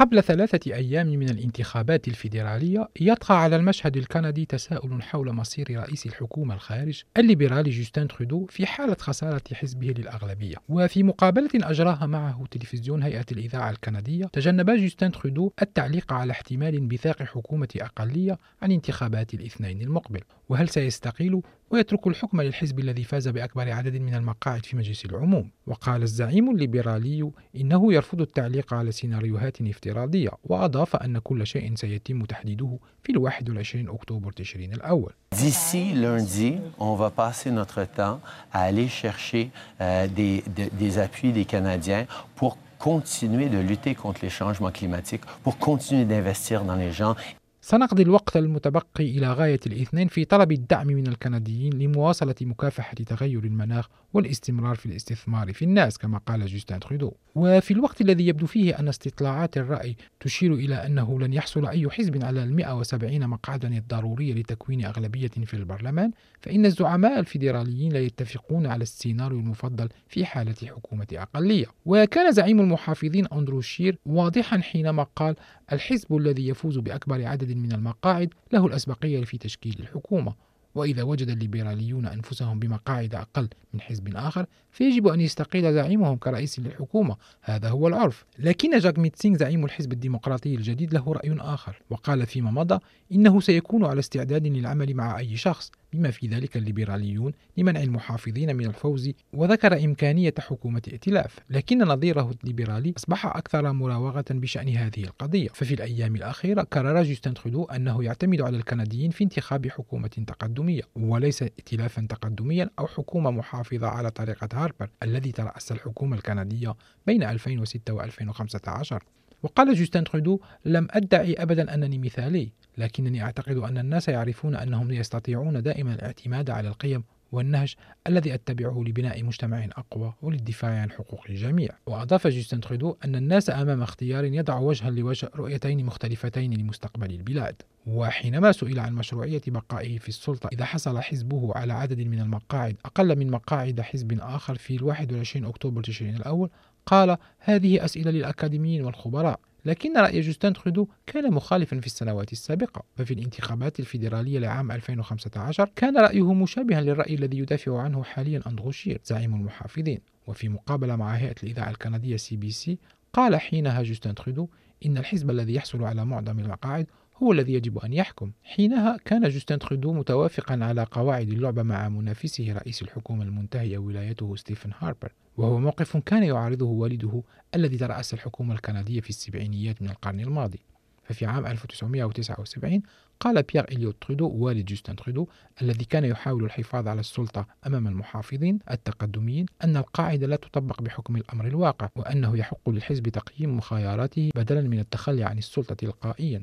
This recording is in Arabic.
قبل ثلاثة أيام من الانتخابات الفيدرالية يطغى على المشهد الكندي تساؤل حول مصير رئيس الحكومة الخارج الليبرالي جوستين ترودو في حالة خسارة حزبه للأغلبية. وفي مقابلة أجراها معه تلفزيون هيئة الإذاعة الكندية تجنب جوستين ترودو التعليق على احتمال انبثاق حكومة أقلية عن انتخابات الاثنين المقبل. وهل سيستقيل ويترك الحكم للحزب الذي فاز بأكبر عدد من المقاعد في مجلس العموم. وقال الزعيم الليبرالي إنه يرفض التعليق على سيناريوهات افتراضية وأضاف أن كل شيء سيتم تحديده في الواحد والعشرين أكتوبر تشرين الأول. سنقضي الوقت المتبقي إلى غاية الاثنين في طلب الدعم من الكنديين لمواصلة مكافحة تغير المناخ والاستمرار في الاستثمار في الناس كما قال جوستين ترودو. وفي الوقت الذي يبدو فيه أن استطلاعات الرأي تشير إلى أنه لن يحصل أي حزب على ال 170 مقعدا الضرورية لتكوين أغلبية في البرلمان فإن الزعماء الفيدراليين لا يتفقون على السيناريو المفضل في حالة حكومة أقلية. وكان زعيم المحافظين أندرو شير واضحا حينما قال الحزب الذي يفوز بأكبر عدد من المقاعد له الأسبقية في تشكيل الحكومة. وإذا وجد الليبراليون أنفسهم بمقاعد أقل من حزب آخر فيجب أن يستقيل زعيمهم كرئيس للحكومة. هذا هو العرف. لكن جاغميت سينغ زعيم الحزب الديمقراطي الجديد له رأي آخر وقال فيما مضى إنه سيكون على استعداد للعمل مع أي شخص. بما في ذلك الليبراليون لمنع المحافظين من الفوز وذكر إمكانية حكومة ائتلاف لكن نظيره الليبرالي أصبح أكثر مراوغة بشأن هذه القضية. ففي الأيام الأخيرة قرر جوستين ترودو أنه يعتمد على الكنديين في انتخاب حكومة تقدمية وليس ائتلافا تقدميا أو حكومة محافظة على طريقة هاربر الذي ترأس الحكومة الكندية بين 2006 و 2015 وقال جوستين ترودو لم أدعي أبدا أنني مثالي لكنني أعتقد أن الناس يعرفون أنهم يستطيعون دائما الاعتماد على القيم والنهج الذي أتبعه لبناء مجتمع أقوى وللدفاع عن حقوق الجميع. وأضاف جوستن ترودو أن الناس أمام اختيار يضع وجها لوجه رؤيتين مختلفتين لمستقبل البلاد. وحينما سئل عن مشروعية بقائه في السلطة إذا حصل حزبه على عدد من المقاعد أقل من مقاعد حزب آخر في 21 أكتوبر تشرين الأول قال هذه أسئلة للأكاديميين والخبراء لكن رأي جوستين ترودو كان مخالفا في السنوات السابقة ففي الانتخابات الفيدرالية لعام 2015 كان رأيه مشابها للرأي الذي يدافع عنه حاليا أندرو شير زعيم المحافظين. وفي مقابلة مع هيئة الإذاعة الكندية CBC قال حينها جوستين ترودو إن الحزب الذي يحصل على معظم المقاعد هو الذي يجب أن يحكم. حينها كان جوستين ترودو متوافقا على قواعد اللعبة مع منافسه رئيس الحكومة المنتهية ولايته ستيفن هاربر. وهو موقف كان يعارضه والده الذي ترأس الحكومة الكندية في السبعينيات من القرن الماضي. ففي عام 1979 قال بيير إليوت ترودو والد جوستن ترودو الذي كان يحاول الحفاظ على السلطة أمام المحافظين التقدميين أن القاعدة لا تطبق بحكم الأمر الواقع وأنه يحق للحزب تقييم خياراته بدلا من التخلي عن السلطة تلقائيا.